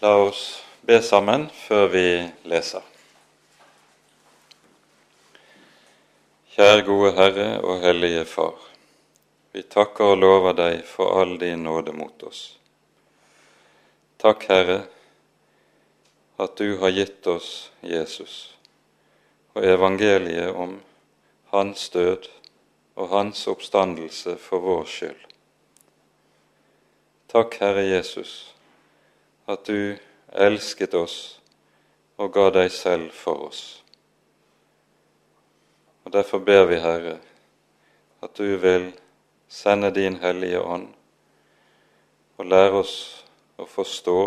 La oss be sammen før vi leser. Kjære gode Herre og Hellige Far. Vi takker og lover deg for all din nåde mot oss. Takk, Herre, at du har gitt oss Jesus og evangeliet om hans død og hans oppstandelse for vår skyld. Takk, Herre Jesus, at du elsket oss og ga deg selv for oss. Og Derfor ber vi, Herre, at du vil sende din Hellige Ånd og lære oss å forstå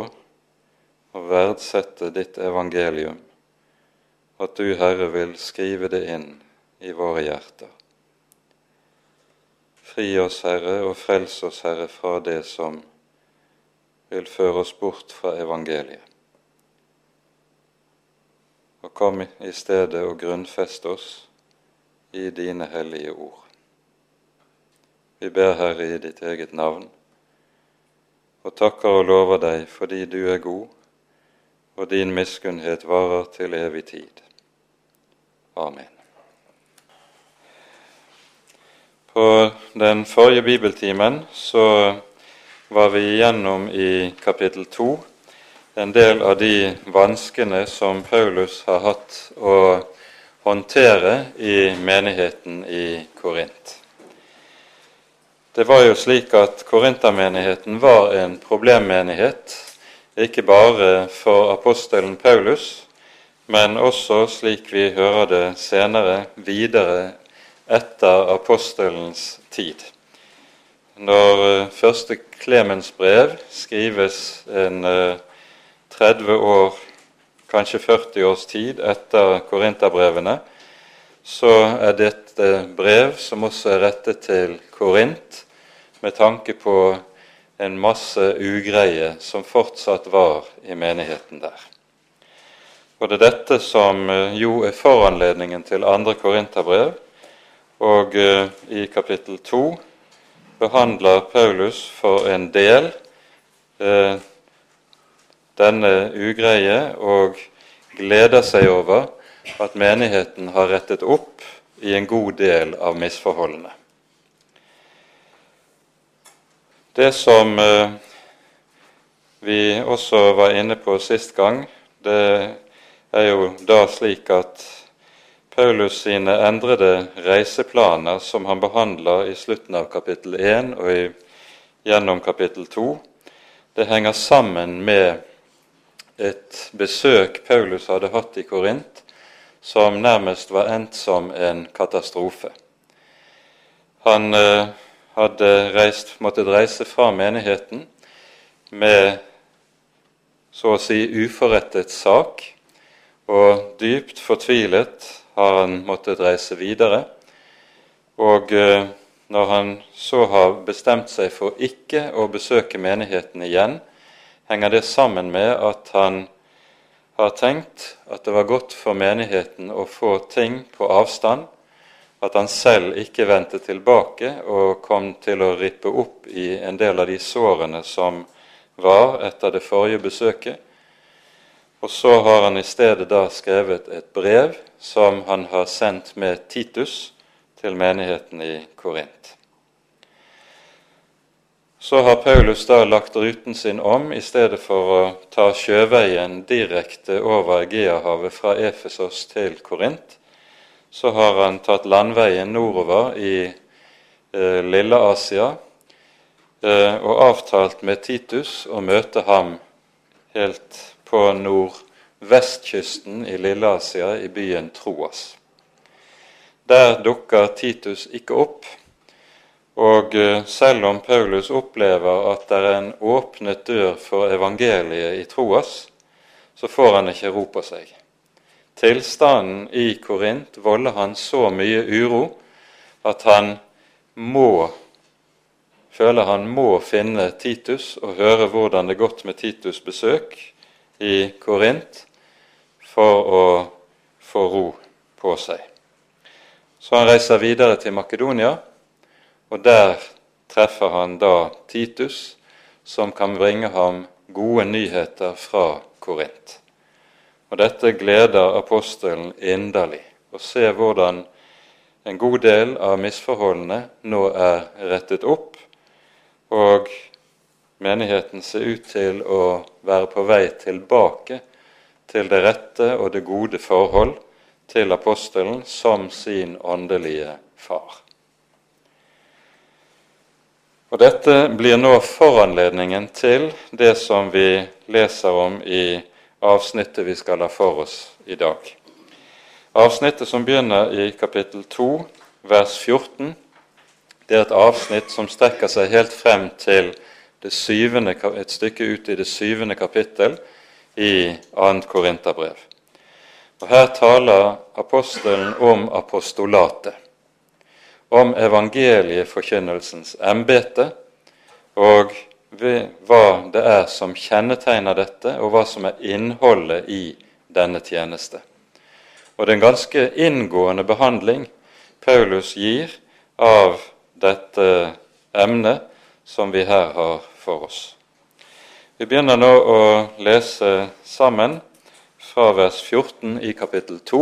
og verdsette ditt evangelium, og at du, Herre, vil skrive det inn i våre hjerter. Fri oss, Herre, og frels oss, Herre, fra det som vil føre oss bort fra evangeliet. Og kom i stedet og grunnfest oss i dine hellige ord. Vi ber, Herre, i ditt eget navn, og takker og lover deg fordi du er god, og din miskunnhet varer til evig tid. Amen. På den forrige bibeltimen så var vi igjennom i kapittel to en del av de vanskene som Paulus har hatt å håndtere i menigheten i Korint. Det var jo slik at korintermenigheten var en problemmenighet, ikke bare for apostelen Paulus, men også, slik vi hører det senere, videre etter apostelens tid. Når eh, første Klemens brev skrives en 30 eh, år, kanskje 40 års tid etter korinterbrevene, så er dette brev som også er rettet til Korint, med tanke på en masse ugreie som fortsatt var i menigheten der. Og det er dette som eh, jo er foranledningen til andre korinterbrev. Og i kapittel 2 behandler Paulus for en del eh, denne ugreie og gleder seg over at menigheten har rettet opp i en god del av misforholdene. Det som eh, vi også var inne på sist gang, det er jo da slik at Paulus sine endrede reiseplaner som han behandler i slutten av kapittel 1 og i, gjennom kapittel 2, det henger sammen med et besøk Paulus hadde hatt i Korint, som nærmest var endt som en katastrofe. Han eh, hadde reist, måttet reise fra menigheten med så å si uforrettet sak, og dypt fortvilet har han måttet reise videre. Og eh, når han så har bestemt seg for ikke å besøke menigheten igjen, henger det sammen med at han har tenkt at det var godt for menigheten å få ting på avstand, at han selv ikke vendte tilbake og kom til å rippe opp i en del av de sårene som var etter det forrige besøket. Og så har han i stedet da skrevet et brev som han har sendt med Titus til menigheten i Korint. Så har Paulus da lagt ruten sin om i stedet for å ta sjøveien direkte over Egeahavet fra Efesos til Korint. Så har han tatt landveien nordover i eh, Lille Asia eh, og avtalt med Titus å møte ham helt på nordvestkysten i Lilleasia, i byen Troas. Der dukker Titus ikke opp, og eh, selv om Paulus opplever at det er en åpnet dør for evangeliet i Troas, så får han ikke ro på seg. Tilstanden i Korint volder han så mye uro at han må føler han må finne Titus og høre hvordan det er gått med Titus' besøk i Korint, for å få ro på seg. Så han reiser videre til Makedonia, og der treffer han da Titus, som kan bringe ham gode nyheter fra Korint. Og dette gleder apostelen inderlig, å se hvordan en god del av misforholdene nå er rettet opp, og menigheten ser ut til å være på vei tilbake til det rette og det gode forhold til apostelen som sin åndelige far. Og Dette blir nå foranledningen til det som vi leser om i avsnittet vi skal ha for oss i dag. Avsnittet som begynner i kapittel 2, vers 14, det er et avsnitt som strekker seg helt frem til syvende, et stykke ut i det syvende kapittel i 2. Korinterbrev. Og Her taler apostelen om apostolatet, om evangelieforkynnelsens embete, og hva det er som kjennetegner dette, og hva som er innholdet i denne tjeneste. Og det er en ganske inngående behandling Paulus gir av dette emnet som vi her har for oss. Vi begynner nå å lese sammen fra vers 14 i kapittel 2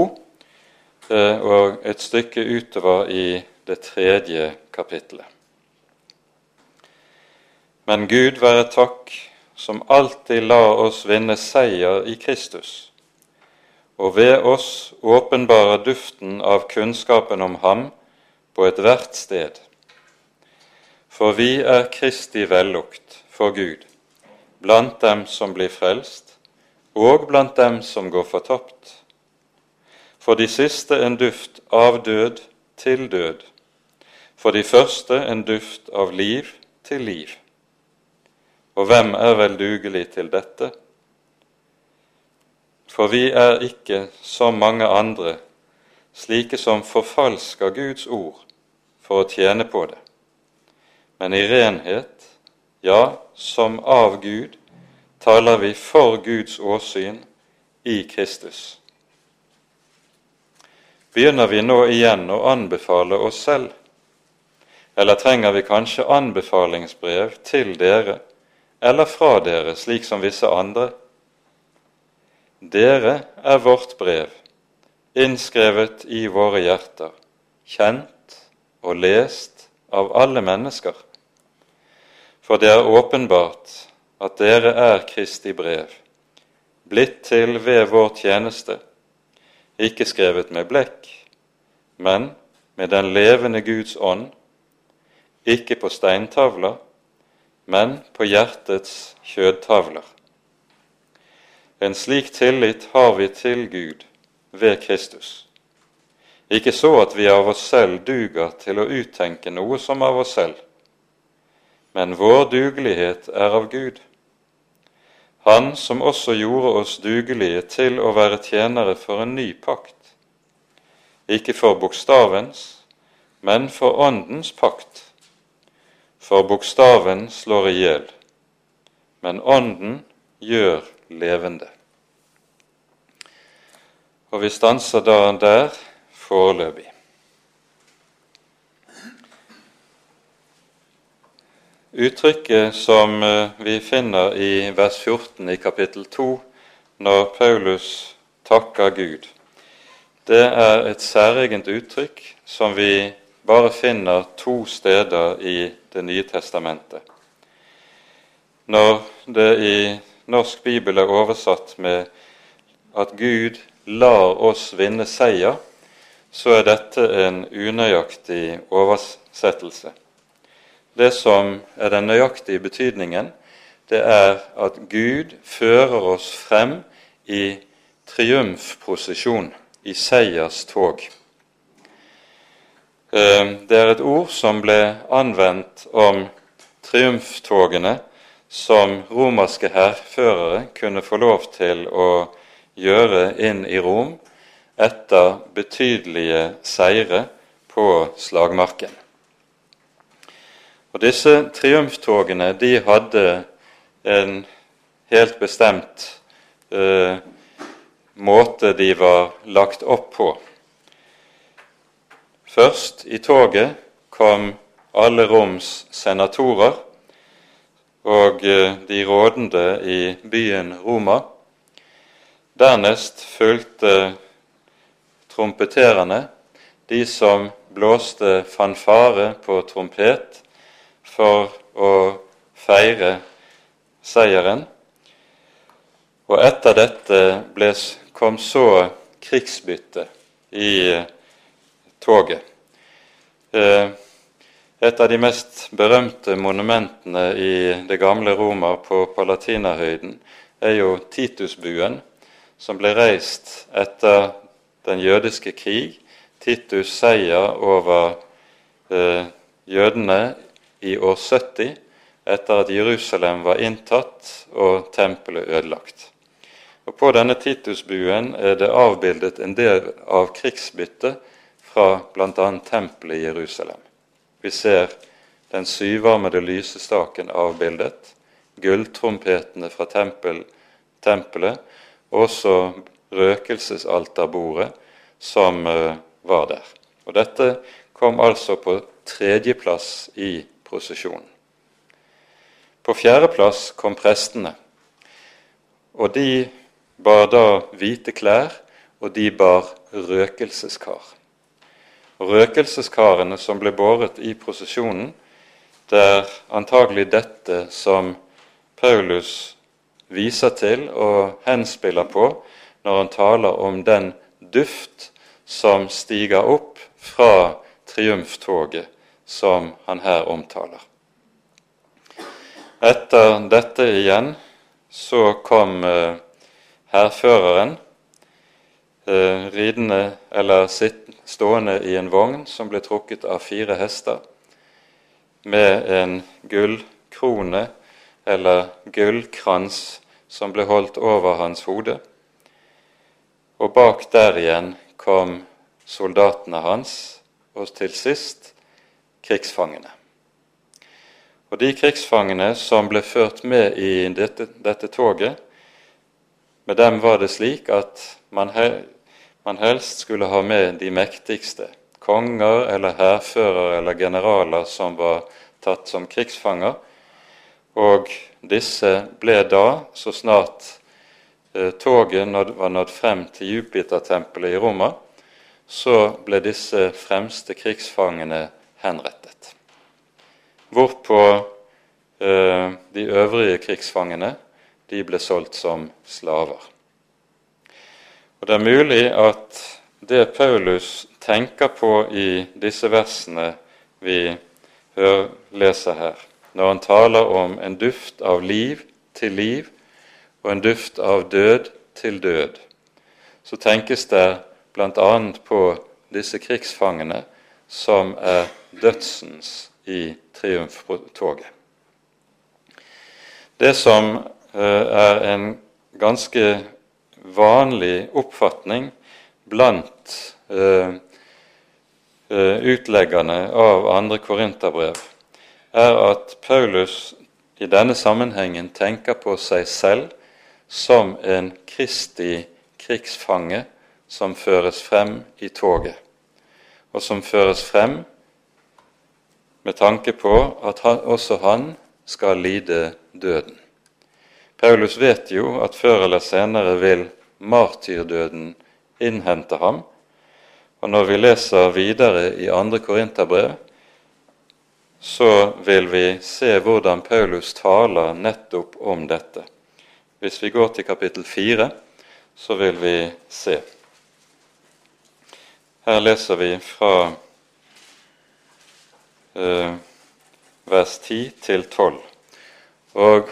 eh, og et stykke utover i det tredje kapittelet. Men Gud være takk, som alltid lar oss vinne seier i Kristus, og ved oss åpenbare duften av kunnskapen om Ham på ethvert sted. For vi er Kristi vellukt for Gud, blant dem som blir frelst, og blant dem som går fortapt. For de siste en duft av død til død, for de første en duft av liv til liv. Og hvem er vel dugelig til dette? For vi er ikke som mange andre, slike som forfalsker Guds ord for å tjene på det, men i renhet, ja, som av Gud, taler vi for Guds åsyn i Kristus. Begynner vi nå igjen å anbefale oss selv, eller trenger vi kanskje anbefalingsbrev til dere eller fra dere, slik som visse andre? Dere er vårt brev, innskrevet i våre hjerter, kjent og lest av alle mennesker. For det er åpenbart at dere er Kristi brev, blitt til ved vår tjeneste, ikke skrevet med blekk, men med den levende Guds ånd, ikke på steintavler, men på hjertets kjødtavler. En slik tillit har vi til Gud ved Kristus. Ikke så at vi av oss selv duger til å uttenke noe som av oss selv, men vår dugelighet er av Gud han som også gjorde oss dugelige til å være tjenere for en ny pakt, ikke for bokstavens, men for Åndens pakt. For bokstaven slår i hjel, men Ånden gjør levende. Og vi stanser da der foreløpig. Uttrykket som eh, vi finner i vers 14 i kapittel 2, når Paulus takker Gud, det er et særegent uttrykk som vi bare finner to steder i Det nye testamentet. Når det i norsk bibel er oversatt med at Gud lar oss vinne seier, så er dette en unøyaktig oversettelse. Det som er den nøyaktige betydningen, det er at Gud fører oss frem i triumfprosesjon, i seierstog. Eh, det er et ord som ble anvendt om triumftogene som romerske hærførere kunne få lov til å gjøre inn i Rom etter betydelige seire på slagmarken. Og Disse triumftogene de hadde en helt bestemt eh, måte de var lagt opp på. Først i toget kom alle Roms senatorer, og eh, de rådende i byen Roma. Dernest fulgte trompeterene, de som blåste fanfare på trompet for å feire seieren. Og etter dette ble, kom så krigsbyttet i eh, toget. Eh, et av de mest berømte monumentene i det gamle Roma på Palatinahøyden er jo Titusbuen, som ble reist etter den jødiske krig, Titus' seier over eh, jødene i år 70, etter at Jerusalem var inntatt og tempelet ødelagt. Og På denne Titusbuen er det avbildet en del av krigsbyttet fra bl.a. tempelet i Jerusalem. Vi ser den syvarmede lysestaken avbildet, gulltrompetene fra tempel, tempelet, og også røkelsesalterbordet som uh, var der. Og Dette kom altså på tredjeplass i prosesjonen. På fjerdeplass kom prestene, og de bar da hvite klær, og de bar røkelseskar røkelseskarene som ble båret i prosesjonen, det er antagelig dette som Paulus viser til og henspiller på når han taler om den duft som stiger opp fra triumftoget som han her omtaler. Etter dette igjen så kom eh, hærføreren eh, ridende eller sitt, stående i en vogn som ble trukket av fire hester, med en gullkrone eller gullkrans som ble holdt over hans hode. Og bak der igjen kom soldatene hans, og til sist krigsfangene. Og de krigsfangene som ble ført med i dette, dette toget, med dem var det slik at man man helst skulle ha med de mektigste, konger eller hærførere eller generaler som var tatt som krigsfanger. Og disse ble da, så snart eh, toget var nådd frem til Jupitertempelet i Roma, så ble disse fremste krigsfangene henrettet. Hvorpå eh, de øvrige krigsfangene de ble solgt som slaver. Og Det er mulig at det Paulus tenker på i disse versene vi hører, leser her, når han taler om en duft av liv til liv og en duft av død til død, så tenkes det bl.a. på disse krigsfangene som er dødsens i triumftoget. Det som eh, er en ganske vanlig oppfatning blant uh, utleggerne av andre korinterbrev, er at Paulus i denne sammenhengen tenker på seg selv som en kristig krigsfange som føres frem i toget, og som føres frem med tanke på at han, også han skal lide døden. Paulus vet jo at før eller senere vil martyrdøden innhente ham. Og når vi leser videre i 2. Korinterbrev, så vil vi se hvordan Paulus taler nettopp om dette. Hvis vi går til kapittel 4, så vil vi se. Her leser vi fra vers 10 til 12. Og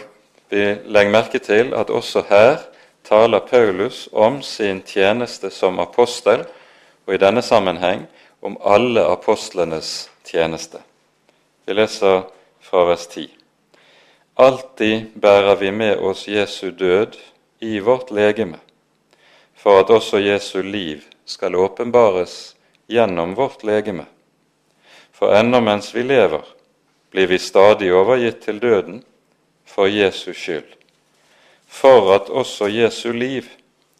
vi legger merke til at også her taler Paulus om sin tjeneste som apostel, og i denne sammenheng om alle apostlenes tjeneste. Vi leser fra vers 10. Alltid bærer vi med oss Jesu død i vårt legeme, for at også Jesu liv skal åpenbares gjennom vårt legeme. For ennå mens vi lever, blir vi stadig overgitt til døden for Jesus skyld, for at også Jesu liv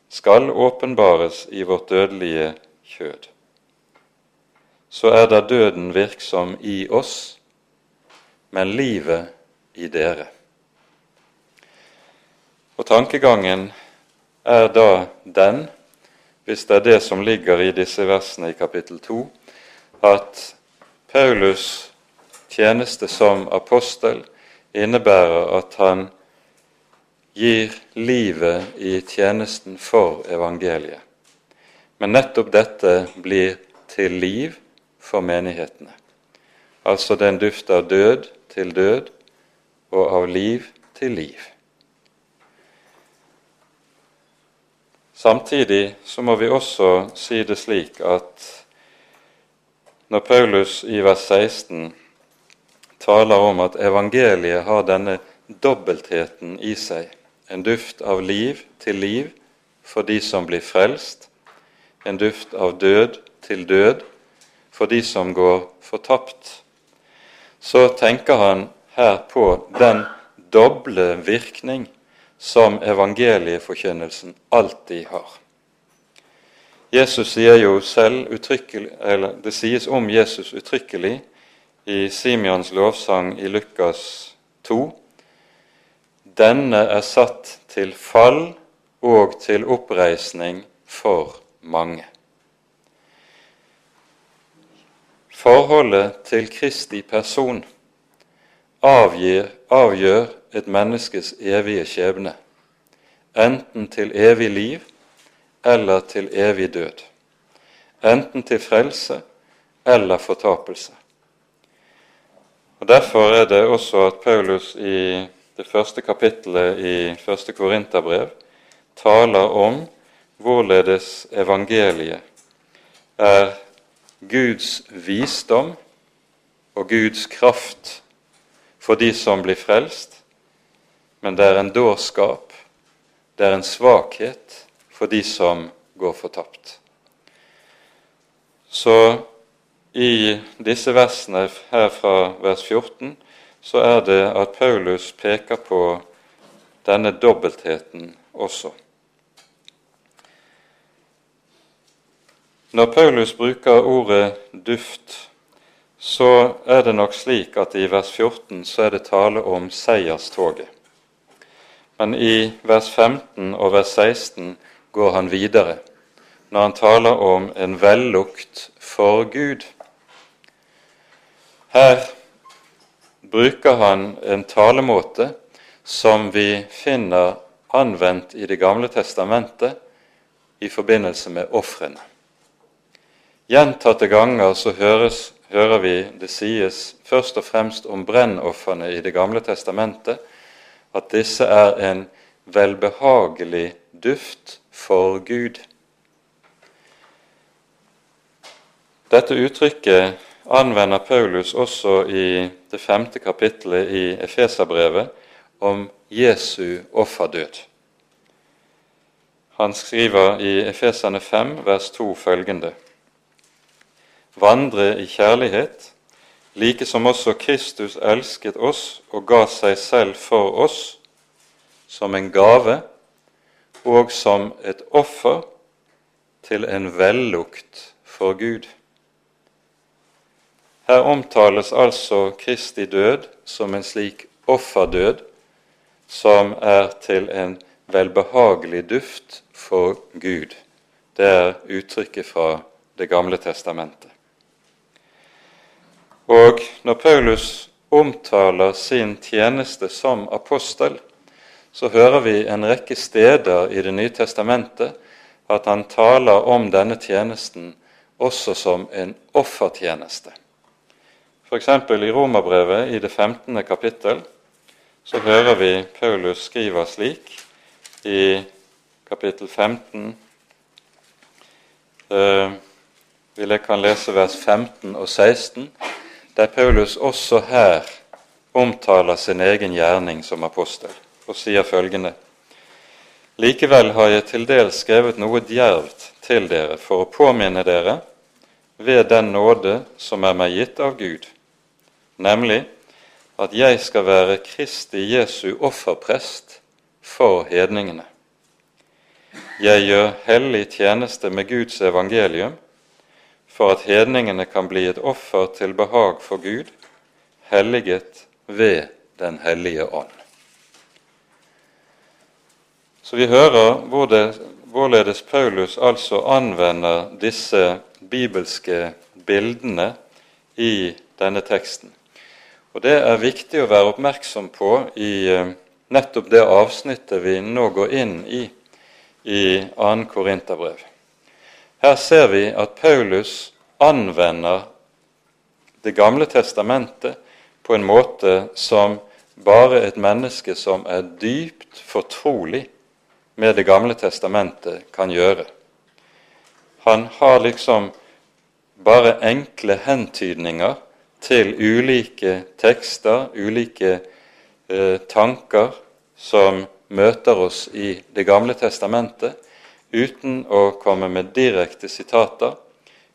skal åpenbares i vårt dødelige kjød. Så er da døden virksom i oss, men livet i dere. Og tankegangen er da den, hvis det er det som ligger i disse versene i kapittel 2, at Paulus' tjeneste som apostel innebærer at han gir livet i tjenesten for evangeliet. Men nettopp dette blir til liv for menighetene. Altså den duft av død til død og av liv til liv. Samtidig så må vi også si det slik at når Paulus i vers 16 taler om at evangeliet har denne dobbeltheten i seg, en duft av liv til liv for de som blir frelst, en duft av død til død for de som går fortapt, så tenker han her på den doble virkning som evangelieforkynnelsen alltid har. Jesus sier jo selv uttrykkelig, eller Det sies om Jesus uttrykkelig i Simeons lovsang i Lukas 2. Denne er satt til fall og til oppreisning for mange. Forholdet til Kristi person avgir, avgjør et menneskes evige skjebne, enten til evig liv eller til evig død, enten til frelse eller fortapelse. Og Derfor er det også at Paulus i det første kapittelet i første Korinterbrev taler om hvorledes evangeliet er Guds visdom og Guds kraft for de som blir frelst, men det er en dårskap, det er en svakhet for de som går fortapt. Så i disse versene her fra vers 14 så er det at Paulus peker på denne dobbeltheten også. Når Paulus bruker ordet duft, så er det nok slik at i vers 14 så er det tale om seierstoget. Men i vers 15 og vers 16 går han videre når han taler om en vellukt for Gud. Her bruker han en talemåte som vi finner anvendt i Det gamle testamentet i forbindelse med ofrene. Gjentatte ganger så høres, hører vi det sies først og fremst om brennofrene i Det gamle testamentet, at disse er en velbehagelig duft for Gud. Dette uttrykket anvender Paulus også i det femte kapittelet i Efeserbrevet om Jesu offerdød. Han skriver i Efeserne 5, vers 2 følgende:" vandre i kjærlighet, like som også Kristus elsket oss og ga seg selv for oss som en gave og som et offer til en vellukt for Gud. Her omtales altså Kristi død som en slik offerdød som er til en velbehagelig duft for Gud. Det er uttrykket fra Det gamle testamentet. Og når Paulus omtaler sin tjeneste som apostel, så hører vi en rekke steder i Det nye testamentet at han taler om denne tjenesten også som en offertjeneste. F.eks. i Romerbrevet i det 15. kapittel så hører vi Paulus skriver slik i kapittel 15 eh, vil jeg kan lese vers 15 og 16 der Paulus også her omtaler sin egen gjerning som apostel, og sier følgende.: Likevel har jeg til dels skrevet noe djervt til dere for å påminne dere ved den nåde som er meg gitt av Gud, nemlig at jeg skal være Kristi Jesu offerprest for hedningene. Jeg gjør hellig tjeneste med Guds evangelium for at hedningene kan bli et offer til behag for Gud, helliget ved Den hellige ånd. Så vi hører hvorledes Paulus altså anvender disse bibelske bildene i denne teksten. Og Det er viktig å være oppmerksom på i eh, nettopp det avsnittet vi nå går inn i i 2. Korinterbrev. Her ser vi at Paulus anvender Det gamle testamentet på en måte som bare et menneske som er dypt fortrolig med Det gamle testamentet, kan gjøre. Han har liksom bare enkle hentydninger til ulike tekster, ulike eh, tanker som møter oss i Det gamle testamentet, uten å komme med direkte sitater,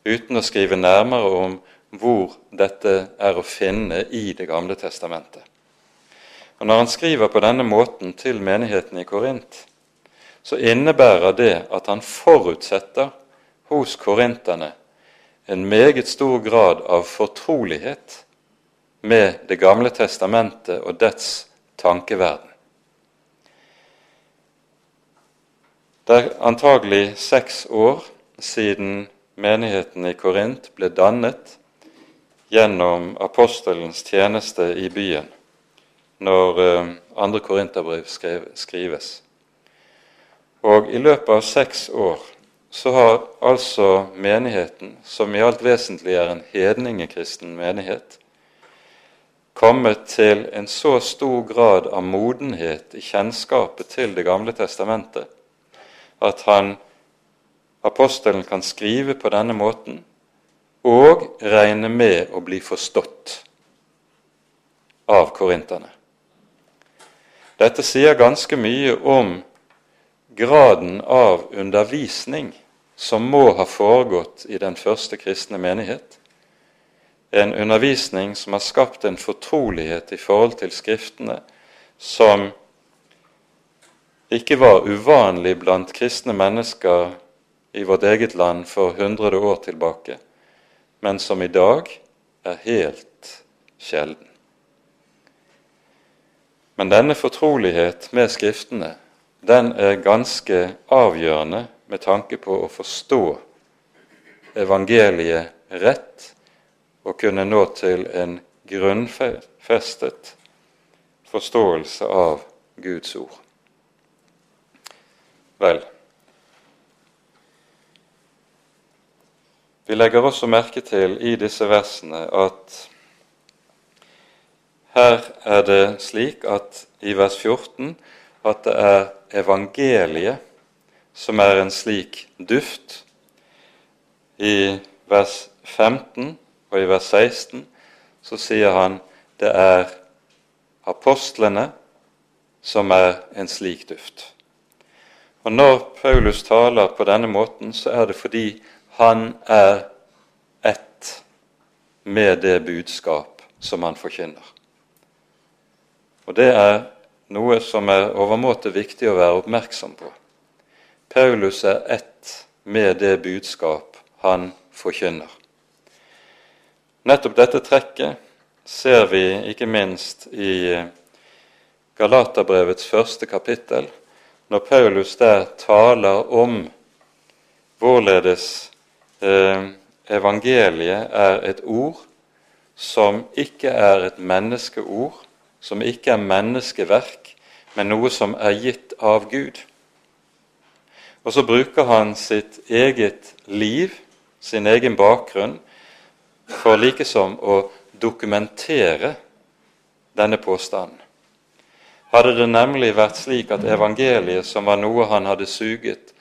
uten å skrive nærmere om hvor dette er å finne i Det gamle testamentet. Og Når han skriver på denne måten til menigheten i Korint, så innebærer det at han forutsetter hos korinterne en meget stor grad av fortrolighet med Det gamle testamentet og dets tankeverden. Det er antagelig seks år siden menigheten i Korint ble dannet gjennom apostelens tjeneste i byen, når eh, andre korinterbrev skrives. Og i løpet av seks år så har altså menigheten, som i alt vesentlig er en hedningekristen menighet, kommet til en så stor grad av modenhet i kjennskapet til Det gamle testamentet at han, apostelen kan skrive på denne måten og regne med å bli forstått av korinterne. Dette sier ganske mye om graden av undervisning som må ha foregått i den første kristne menighet. En undervisning som har skapt en fortrolighet i forhold til Skriftene som ikke var uvanlig blant kristne mennesker i vårt eget land for hundrede år tilbake, men som i dag er helt sjelden. Men denne fortrolighet med Skriftene den er ganske avgjørende med tanke på å forstå evangeliet rett og kunne nå til en grunnfestet forståelse av Guds ord. Vel, vi legger også merke til i disse versene at her er det slik at i vers 14 at det er evangeliet som er en slik duft. I vers 15 og i vers 16 så sier han det er apostlene som er en slik duft. Og Når Paulus taler på denne måten, så er det fordi han er ett med det budskap som han forkynner. Og Det er noe som er overmåte viktig å være oppmerksom på. Paulus er ett med det budskap han forkynner. Nettopp dette trekket ser vi ikke minst i Galaterbrevets første kapittel, når Paulus der taler om hvorledes eh, evangeliet er et ord som ikke er et menneskeord, som ikke er menneskeverk, men noe som er gitt av Gud. Og så bruker han sitt eget liv, sin egen bakgrunn, for likesom å dokumentere denne påstanden. Hadde det nemlig vært slik at evangeliet, som var noe han hadde suget,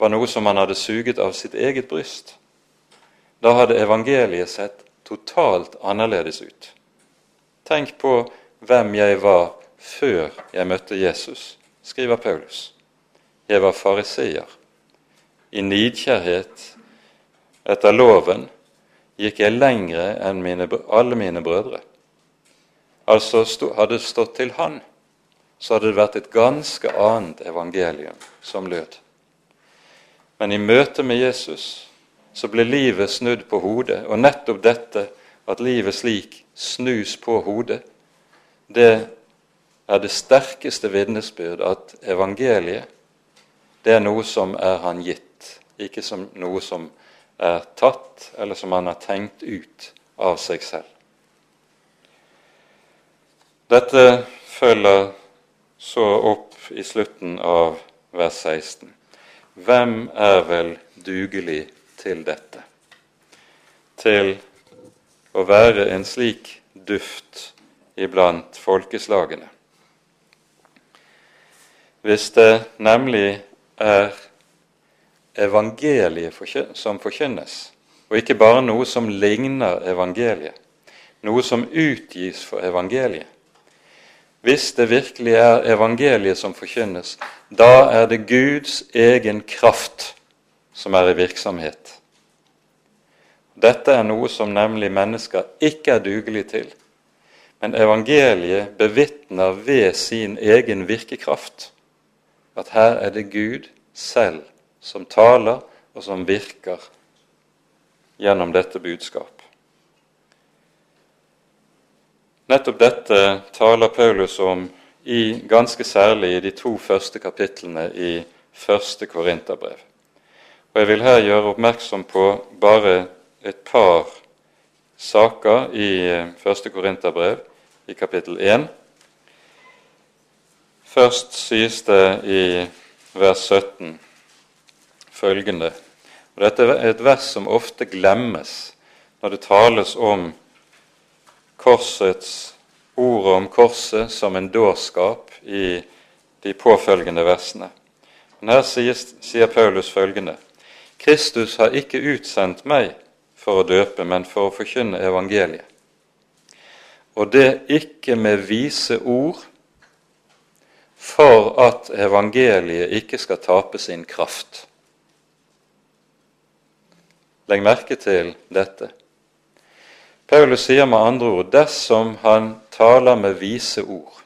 var noe som han hadde suget av sitt eget bryst, da hadde evangeliet sett totalt annerledes ut. Tenk på hvem jeg var før jeg møtte Jesus, skriver Paulus. Jeg var fariseer. I nidkjærhet etter loven gikk jeg lengre enn mine, alle mine brødre. Altså hadde det stått til han så hadde det vært et ganske annet evangelium som lød. Men i møte med Jesus så ble livet snudd på hodet, og nettopp dette at livet slik snus på hodet, det er det sterkeste vitnesbyrd at evangeliet det er noe som er han gitt, ikke som noe som er tatt, eller som han har tenkt ut av seg selv. Dette følger så opp i slutten av vers 16. Hvem er vel dugelig til dette? Til å være en slik duft iblant folkeslagene. Hvis det nemlig er evangeliet som forkynnes, og ikke bare noe som ligner evangeliet, noe som utgis for evangeliet. Hvis det virkelig er evangeliet som forkynnes, da er det Guds egen kraft som er i virksomhet. Dette er noe som nemlig mennesker ikke er dugelige til. Men evangeliet bevitner ved sin egen virkekraft at her er det Gud selv som taler og som virker gjennom dette budskap. Nettopp dette taler Paulus om i, ganske særlig i de to første kapitlene i første Korinterbrev. Og Jeg vil her gjøre oppmerksom på bare et par saker i eh, første Korinterbrev, i kapittel 1. Først sies det i vers 17 følgende og Dette er et vers som ofte glemmes når det tales om korsets ordet om korset som en dårskap i de påfølgende versene. Men Her sies, sier Paulus følgende.: Kristus har ikke utsendt meg for å døpe, men for å forkynne evangeliet. Og det ikke med vise ord, for at evangeliet ikke skal tape sin kraft. Legg merke til dette. Paulus sier med andre ord dersom han taler med vise ord,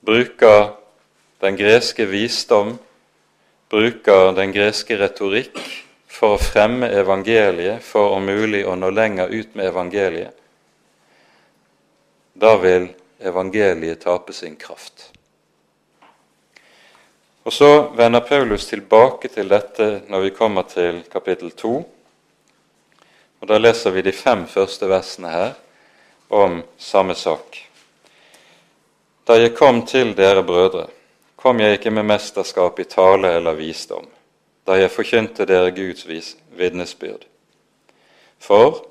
bruker den greske visdom, bruker den greske retorikk for å fremme evangeliet, for om mulig å nå lenger ut med evangeliet, da vil evangeliet tape sin kraft. Og Så vender Paulus tilbake til dette når vi kommer til kapittel 2. Og Da leser vi de fem første versene her om samme sak. Da jeg kom til dere brødre, kom jeg ikke med mesterskap i tale eller visdom, da jeg forkynte dere Guds vitnesbyrd. For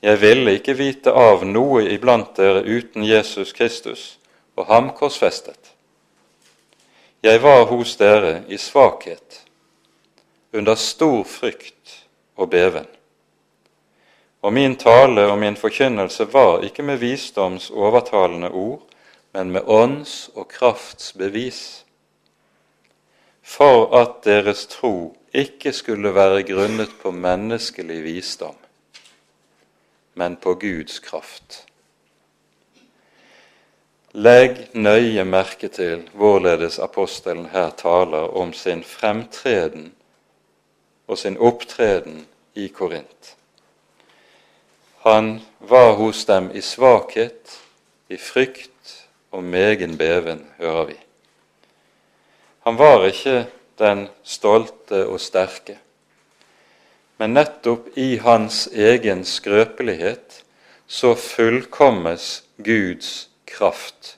jeg ville ikke vite av noe iblant dere uten Jesus Kristus og ham korsfestet. Jeg var hos dere i svakhet, under stor frykt og beven. Og min tale og min forkynnelse var ikke med visdoms overtalende ord, men med ånds og krafts bevis, for at deres tro ikke skulle være grunnet på menneskelig visdom, men på Guds kraft. Legg nøye merke til hvorledes apostelen her taler om sin fremtreden og sin opptreden i Korint. Han var hos dem i svakhet, i frykt og megen beven, hører vi. Han var ikke den stolte og sterke, men nettopp i hans egen skrøpelighet så fullkommes Guds kraft.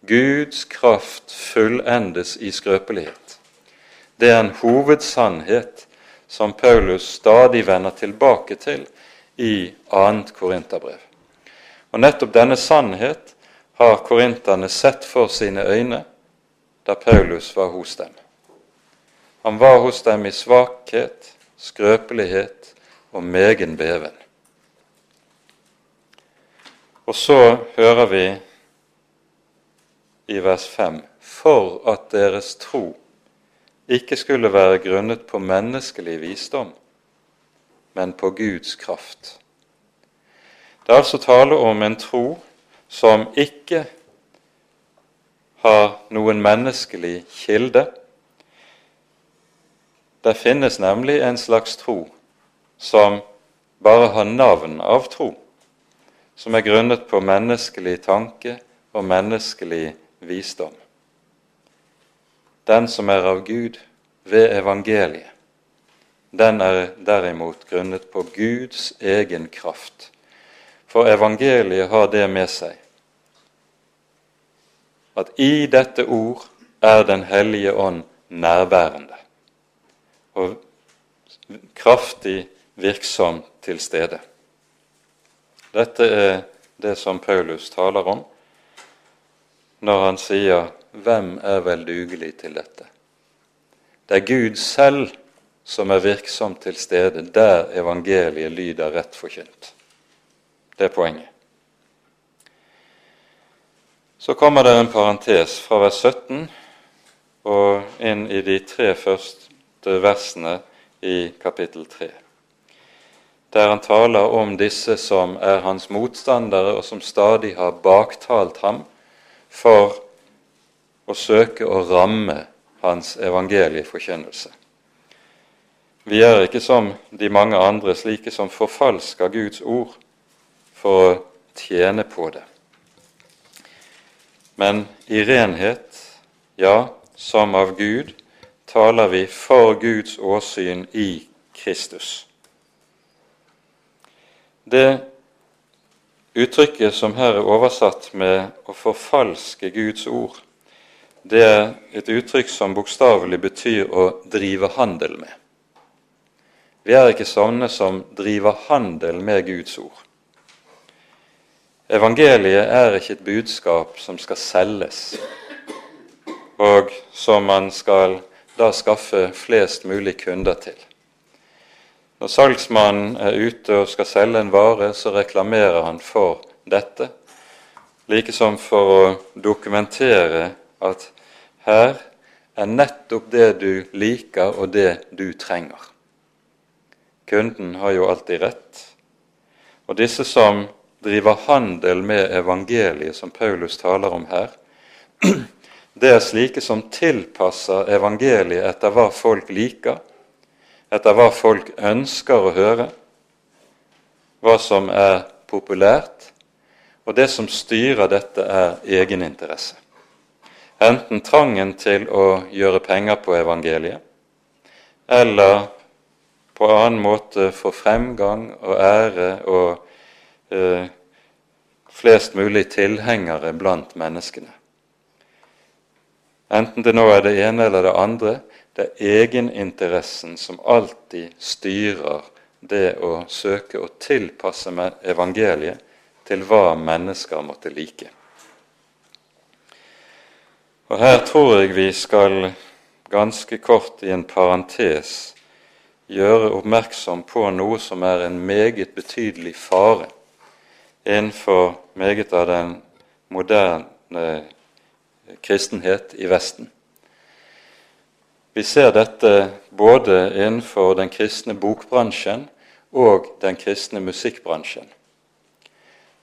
Guds kraft fullendes i skrøpelighet. Det er en hovedsannhet som Paulus stadig vender tilbake til i 2. Korinterbrev. Og nettopp denne sannhet har korinterne sett for sine øyne da Paulus var hos dem. Han var hos dem i svakhet, skrøpelighet og megen beven. Og så hører vi i vers 5 for at deres tro ikke skulle være grunnet på menneskelig visdom, men på Guds kraft. Det er altså tale om en tro som ikke har noen menneskelig kilde. Det finnes nemlig en slags tro som bare har navn av tro, som er grunnet på menneskelig tanke og menneskelig visdom. Den som er av Gud, ved evangeliet, den er derimot grunnet på Guds egen kraft. For evangeliet har det med seg at i dette ord er Den hellige ånd nærværende og kraftig virksom til stede. Dette er det som Paulus taler om når han sier 'Hvem er vel dugelig til dette?' Det er Gud selv som er virksom til stede der evangeliet lyder rett forkynt. Det er poenget. Så kommer det en parentes fra vers 17 og inn i de tre første versene i kapittel 3, der han taler om disse som er hans motstandere, og som stadig har baktalt ham for å søke å ramme hans evangelieforkynnelse. Vi er ikke som de mange andre, slike som forfalsker Guds ord for å tjene på det. Men i renhet, ja, som av Gud, taler vi for Guds åsyn i Kristus. Det uttrykket som her er oversatt med 'å forfalske Guds ord', det er et uttrykk som bokstavelig betyr å drive handel med. Vi er ikke sånne som driver handel med Guds ord. Evangeliet er ikke et budskap som skal selges, og som man skal da skaffe flest mulig kunder til. Når salgsmannen er ute og skal selge en vare, så reklamerer han for dette, like som for å dokumentere at her er nettopp det du liker, og det du trenger. Kunden har jo alltid rett. Og disse som driver handel med evangeliet, som Paulus taler om her, det er slike som tilpasser evangeliet etter hva folk liker, etter hva folk ønsker å høre, hva som er populært, og det som styrer dette, er egeninteresse. Enten trangen til å gjøre penger på evangeliet, eller på annen måte få fremgang og ære og eh, flest mulig tilhengere blant menneskene. Enten det nå er det ene eller det andre, det er egeninteressen som alltid styrer det å søke å tilpasse evangeliet til hva mennesker måtte like. Og Her tror jeg vi skal ganske kort i en parentes gjøre oppmerksom på noe som er en meget betydelig fare innenfor meget av den moderne kristenhet i Vesten. Vi ser dette både innenfor den kristne bokbransjen og den kristne musikkbransjen,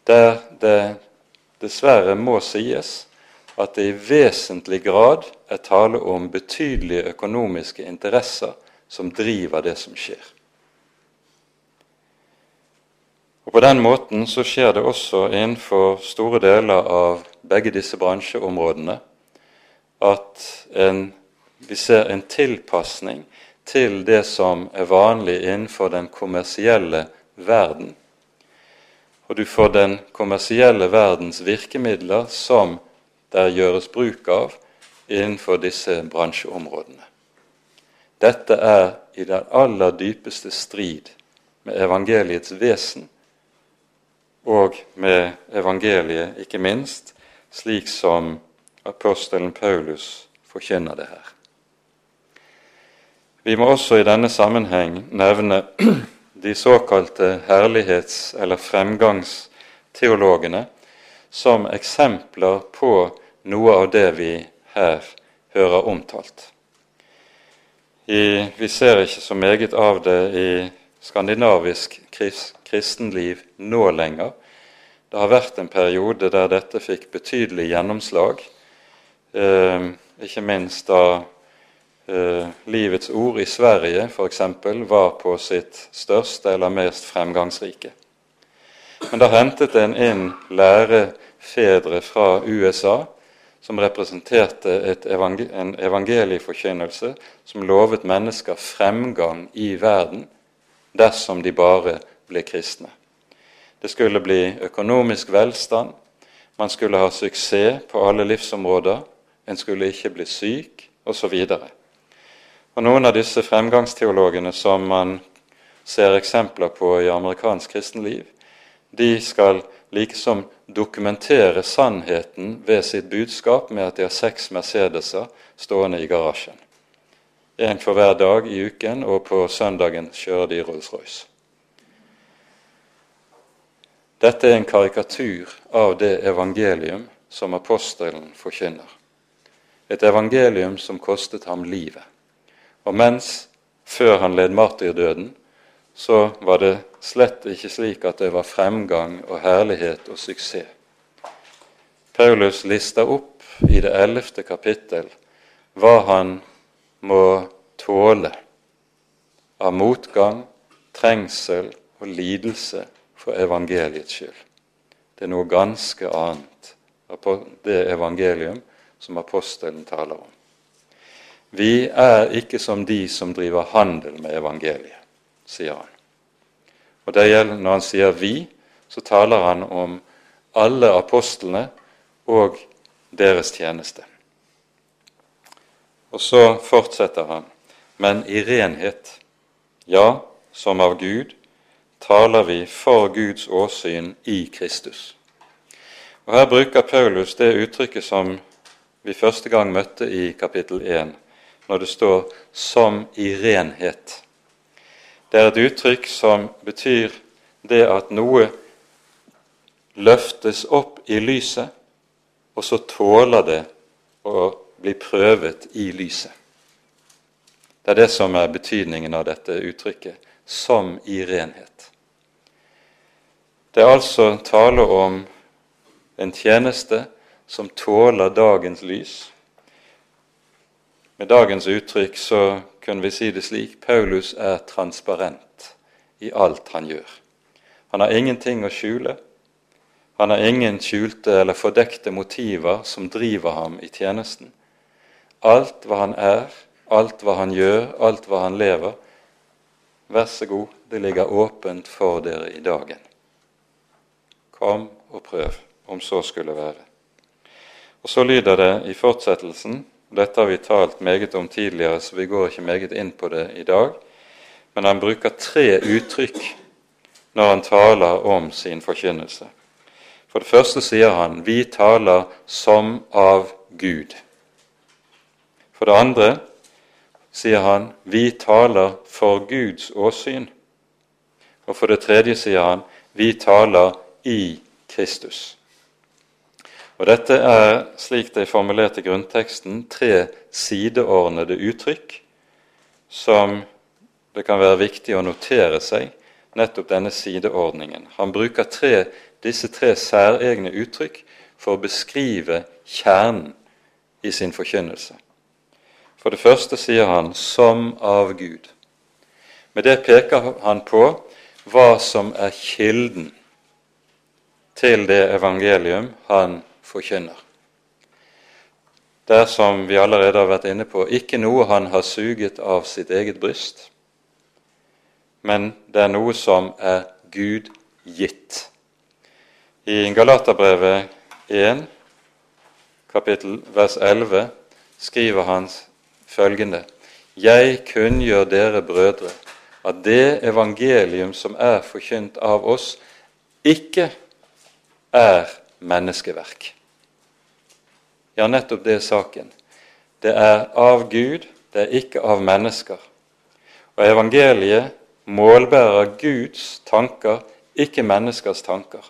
der det dessverre må sies at det i vesentlig grad er tale om betydelige økonomiske interesser som driver det som skjer. Og På den måten så skjer det også innenfor store deler av begge disse bransjeområdene at en, vi ser en tilpasning til det som er vanlig innenfor den kommersielle verden. Og du får den kommersielle verdens virkemidler som der gjøres bruk av innenfor disse bransjeområdene. Dette er i den aller dypeste strid med evangeliets vesen og med evangeliet, ikke minst, slik som apostelen Paulus forkynner det her. Vi må også i denne sammenheng nevne de såkalte herlighets- eller fremgangsteologene som eksempler på noe av det vi her hører omtalt. I, vi ser ikke så meget av det i skandinavisk kristenliv nå lenger. Det har vært en periode der dette fikk betydelig gjennomslag, eh, ikke minst da eh, Livets ord i Sverige f.eks. var på sitt største eller mest fremgangsrike. Men da hentet en inn lærefedre fra USA som representerte evangel en evangelieforkynnelse som lovet mennesker fremgang i verden dersom de bare ble kristne. Det skulle bli økonomisk velstand, man skulle ha suksess på alle livsområder, en skulle ikke bli syk, osv. Og Noen av disse fremgangsteologene som man ser eksempler på i amerikansk kristenliv, de skal liksom dokumentere sannheten ved sitt budskap med at de har seks Mercedeser stående i garasjen. Én for hver dag i uken, og på søndagen kjører de Rolls-Royce. Dette er en karikatur av det evangelium som apostelen forkynner. Et evangelium som kostet ham livet. Og mens, før han led martyrdøden, så var det slett ikke slik at det var fremgang og herlighet og suksess. Paulus lister opp i det ellevte kapittel hva han må tåle av motgang, trengsel og lidelse for evangeliets skyld. Det er noe ganske annet det evangelium som apostelen taler om. Vi er ikke som de som driver handel med evangeliet sier han. Og det gjelder Når han sier 'vi', så taler han om alle apostlene og deres tjeneste. Og så fortsetter han, men i renhet, ja, som av Gud, taler vi for Guds åsyn i Kristus. Og Her bruker Paulus det uttrykket som vi første gang møtte i kapittel 1, når det står 'som i renhet'. Det er et uttrykk som betyr det at noe løftes opp i lyset, og så tåler det å bli prøvet i lyset. Det er det som er betydningen av dette uttrykket 'som i renhet'. Det er altså tale om en tjeneste som tåler dagens lys. Med dagens uttrykk så kunne vi si det slik Paulus er transparent i alt han gjør. Han har ingenting å skjule. Han har ingen skjulte eller fordekte motiver som driver ham i tjenesten. Alt hva han er, alt hva han gjør, alt hva han lever, vær så god, det ligger åpent for dere i dagen. Kom og prøv, om så skulle være. Og Så lyder det i fortsettelsen dette har vi talt meget om tidligere, så vi går ikke meget inn på det i dag. Men han bruker tre uttrykk når han taler om sin forkynnelse. For det første sier han 'vi taler som av Gud'. For det andre sier han 'vi taler for Guds åsyn'. Og for det tredje sier han 'vi taler i Kristus'. Og Dette er, slik det er formulert i grunnteksten, tre sideordnede uttrykk som det kan være viktig å notere seg, nettopp denne sideordningen. Han bruker tre, disse tre særegne uttrykk for å beskrive kjernen i sin forkynnelse. For det første sier han 'som av Gud'. Med det peker han på hva som er kilden til det evangelium han forkynner. Det er, som vi allerede har vært inne på, ikke noe han har suget av sitt eget bryst, men det er noe som er Gud gitt. I Galaterbrevet 1, kapittel vers 11, skriver han følgende.: Jeg kunngjør dere brødre at det evangelium som er forkynt av oss, ikke er menneskeverk. Ja, nettopp det er saken. Det er av Gud, det er ikke av mennesker. Og evangeliet målbærer Guds tanker, ikke menneskers tanker.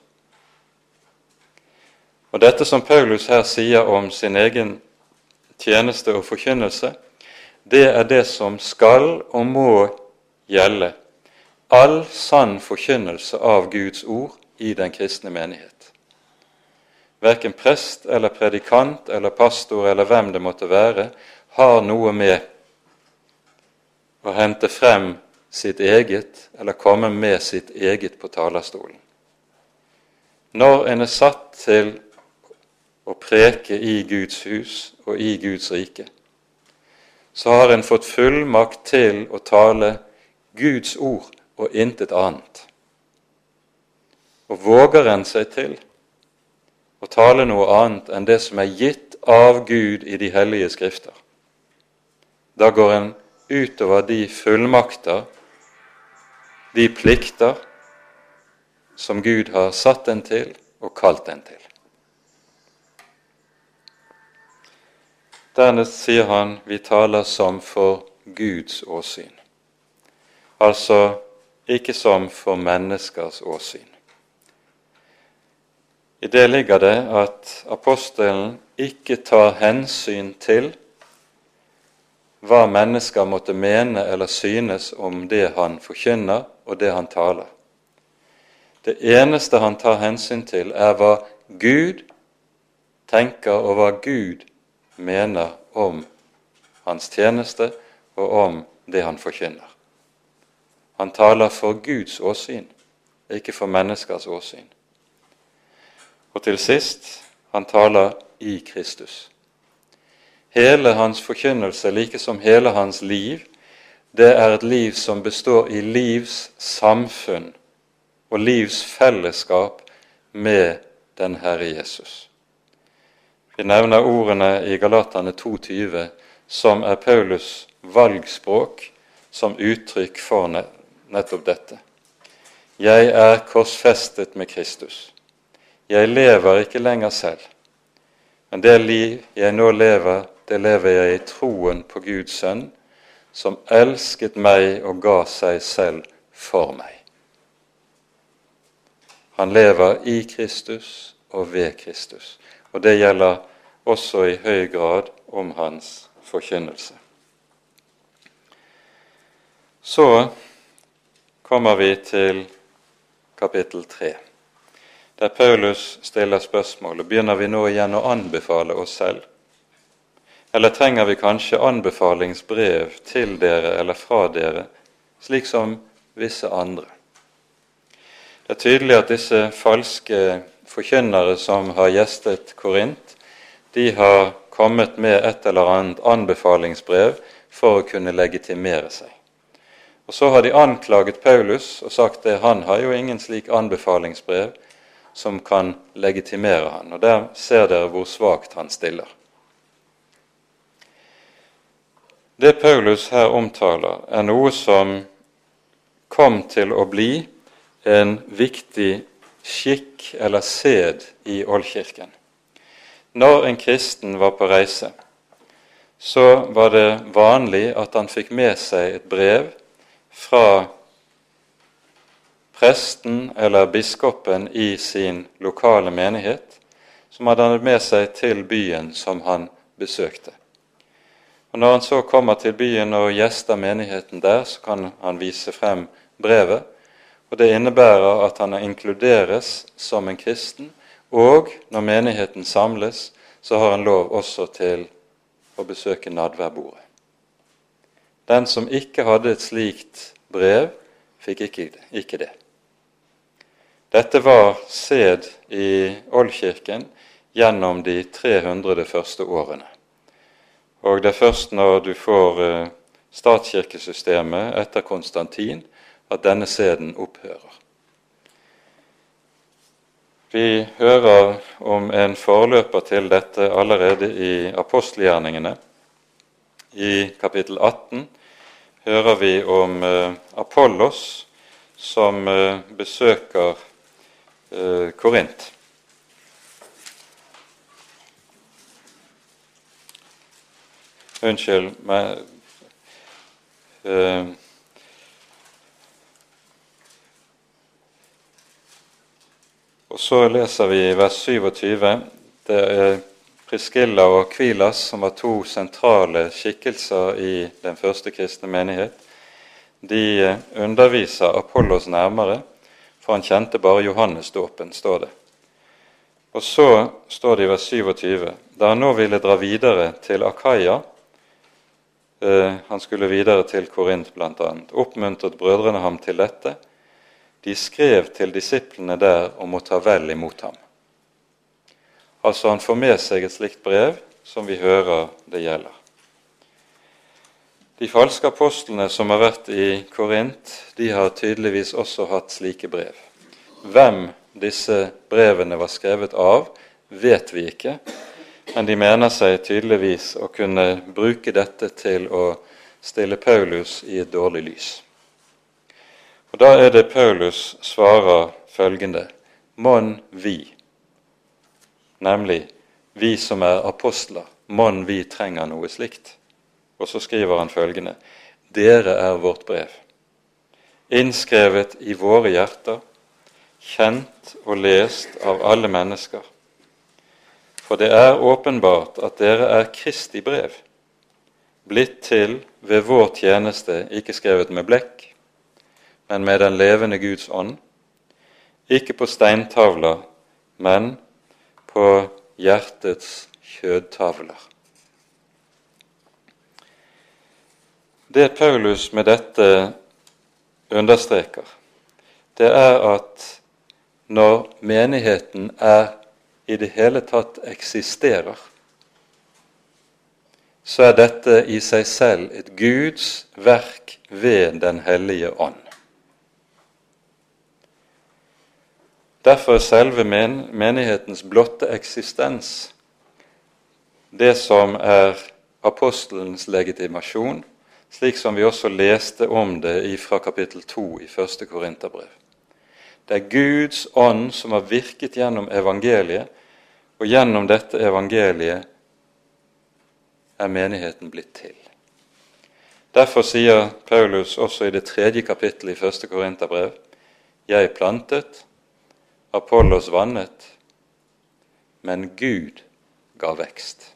Og Dette som Paulus her sier om sin egen tjeneste og forkynnelse, det er det som skal og må gjelde all sann forkynnelse av Guds ord i den kristne menighet verken prest eller predikant eller pastor eller hvem det måtte være, har noe med å hente frem sitt eget eller komme med sitt eget på talerstolen. Når en er satt til å preke i Guds hus og i Guds rike, så har en fått fullmakt til å tale Guds ord og intet annet. Og våger en seg til å tale noe annet enn det som er gitt av Gud i de hellige skrifter, da går en utover de fullmakter, de plikter, som Gud har satt en til og kalt en til. Dernest sier han vi taler som for Guds åsyn, altså ikke som for menneskers åsyn. I det ligger det at apostelen ikke tar hensyn til hva mennesker måtte mene eller synes om det han forkynner og det han taler. Det eneste han tar hensyn til, er hva Gud tenker og hva Gud mener om hans tjeneste og om det han forkynner. Han taler for Guds åsyn, ikke for menneskers åsyn. Og til sist han taler i Kristus. Hele hans forkynnelse, like som hele hans liv, det er et liv som består i livs samfunn og livs fellesskap med den Herre Jesus. Vi nevner ordene i Galatane 2,20 som er Paulus' valgspråk som uttrykk for nettopp dette. Jeg er korsfestet med Kristus. Jeg lever ikke lenger selv, men det liv jeg nå lever, det lever jeg i troen på Guds sønn, som elsket meg og ga seg selv for meg. Han lever i Kristus og ved Kristus. Og det gjelder også i høy grad om hans forkynnelse. Så kommer vi til kapittel tre, der Paulus stiller spørsmålet begynner vi nå igjen å anbefale oss selv. Eller trenger vi kanskje anbefalingsbrev til dere eller fra dere, slik som visse andre? Det er tydelig at disse falske forkynnere som har gjestet Korint, de har kommet med et eller annet anbefalingsbrev for å kunne legitimere seg. Og Så har de anklaget Paulus og sagt at han har jo ingen slik anbefalingsbrev som kan legitimere han. Og Der ser dere hvor svakt han stiller. Det Paulus her omtaler, er noe som kom til å bli en viktig skikk eller sed i oldkirken. Når en kristen var på reise, så var det vanlig at han fikk med seg et brev fra presten eller biskopen i sin lokale menighet, som hadde han med seg til byen som han besøkte. Og Når han så kommer til byen og gjester menigheten der, så kan han vise frem brevet og Det innebærer at han inkluderes som en kristen, og når menigheten samles, så har han lov også til å besøke nadværbordet. Den som ikke hadde et slikt brev, fikk ikke, ikke det. Dette var sed i Oldkirken gjennom de 300 første årene. Og det er først når du får eh, statskirkesystemet etter Konstantin, at denne seden opphører. Vi hører om en forløper til dette allerede i apostelgjerningene. I kapittel 18 hører vi om eh, Apollos som eh, besøker eh, Korint. Unnskyld meg Og Så leser vi i vers 27. Det er Priskilla og Kvilas som var to sentrale skikkelser i den første kristne menighet. De underviser Apollos nærmere, for han kjente bare Johannesdåpen, står det. Og så står det i vers 27, da han nå ville dra videre til Akaya, eh, han skulle videre til Korint bl.a., oppmuntret brødrene ham til dette, de skrev til disiplene der om å ta vel imot ham. Altså han får med seg et slikt brev som vi hører det gjelder. De falske apostlene som har vært i Korint, de har tydeligvis også hatt slike brev. Hvem disse brevene var skrevet av, vet vi ikke, men de mener seg tydeligvis å kunne bruke dette til å stille Paulus i et dårlig lys. Og Da er det Paulus svarer følgende Mon vi, nemlig vi som er apostler, mon vi trenger noe slikt? Og så skriver han følgende Dere er vårt brev, innskrevet i våre hjerter, kjent og lest av alle mennesker. For det er åpenbart at dere er Kristi brev, blitt til ved vår tjeneste, ikke skrevet med blekk, men med den levende Guds ånd, ikke på steintavler, men på hjertets kjødtavler. Det Paulus med dette understreker, det er at når menigheten er i det hele tatt eksisterer, så er dette i seg selv et Guds verk ved Den hellige ånd. Derfor er selve menighetens blotte eksistens det som er apostelens legitimasjon, slik som vi også leste om det fra kapittel 2 i første Korinterbrev. Det er Guds ånd som har virket gjennom evangeliet, og gjennom dette evangeliet er menigheten blitt til. Derfor sier Paulus også i det tredje kapittelet i første Korinterbrev Jeg plantet, Apollos vannet, men Gud ga vekst.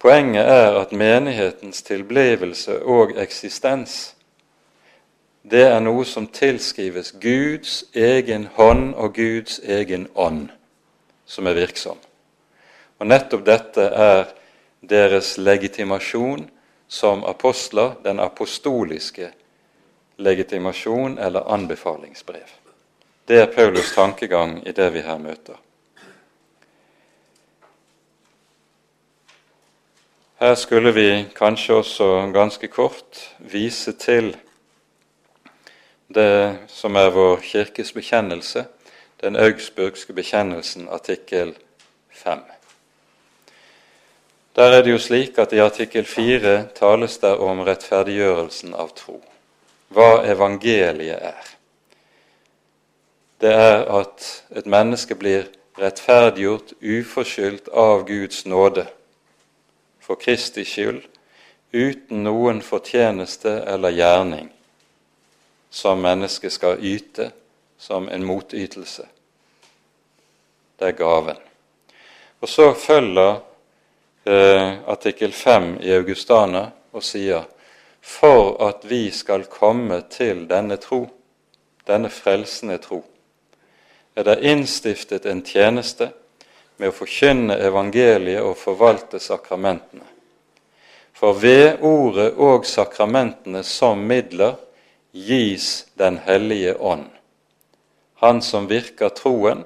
Poenget er at menighetens tilblivelse og eksistens det er noe som tilskrives Guds egen hånd og Guds egen ånd, som er virksom. Og nettopp dette er deres legitimasjon som apostler, den apostoliske legitimasjon eller anbefalingsbrev. Det er Paulus' tankegang i det vi her møter. Her skulle vi kanskje også ganske kort vise til det som er vår kirkes bekjennelse, den augsburgske bekjennelsen, artikkel 5. Der er det jo slik at i artikkel 4 tales det om rettferdiggjørelsen av tro. Hva evangeliet er. Det er at et menneske blir rettferdiggjort uforskyldt av Guds nåde for Kristi skyld, uten noen fortjeneste eller gjerning som mennesket skal yte som en motytelse. Det er gaven. Og så følger eh, artikkel 5 i Augustana og sier for at vi skal komme til denne tro, denne frelsende tro, er det innstiftet en tjeneste med å forkynne evangeliet og forvalte sakramentene. For ved ordet og sakramentene som midler gis Den hellige ånd, Han som virker troen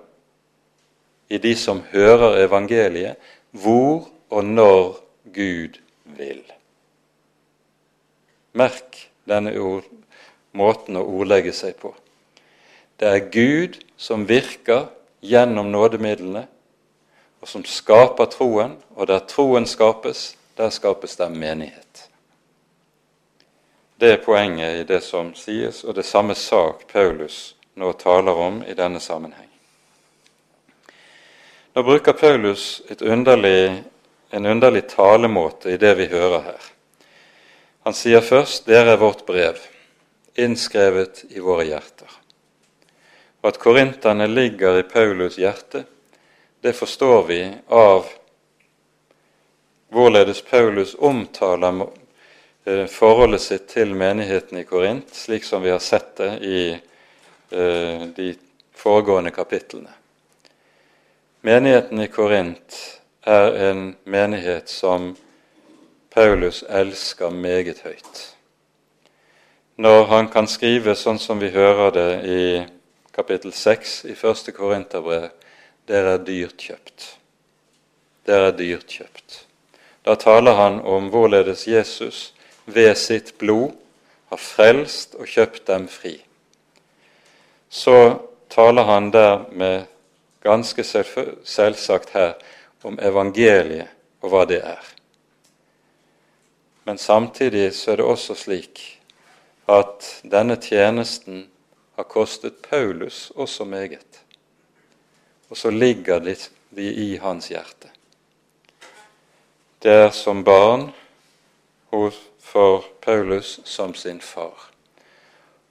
i de som hører evangeliet, hvor og når Gud vil. Merk denne ord, måten å ordlegge seg på. Det er Gud som virker gjennom nådemidlene, og som skaper troen, og der troen skapes, der skapes det menighet. Det er poenget i det som sies, og det samme sak Paulus nå taler om i denne sammenheng. Nå bruker Paulus underlig, en underlig talemåte i det vi hører her. Han sier først 'Dere er vårt brev, innskrevet i våre hjerter'. Og At korinterne ligger i Paulus' hjerte, det forstår vi av hvorledes Paulus omtaler eh, forholdet sitt til menigheten i Korint, slik som vi har sett det i eh, de foregående kapitlene. Menigheten i Korint er en menighet som Paulus elsker meget høyt. Når han kan skrive sånn som vi hører det i kapittel 6 i første Korinterbrev, dere er dyrt kjøpt. Dere er dyrt kjøpt. Da taler han om hvorledes Jesus ved sitt blod har frelst og kjøpt dem fri. Så taler han der med ganske selvsagt her om evangeliet og hva det er. Men samtidig så er det også slik at denne tjenesten har kostet Paulus også meget. Og så ligger de, de i hans hjerte. Det er som barn for Paulus som sin far.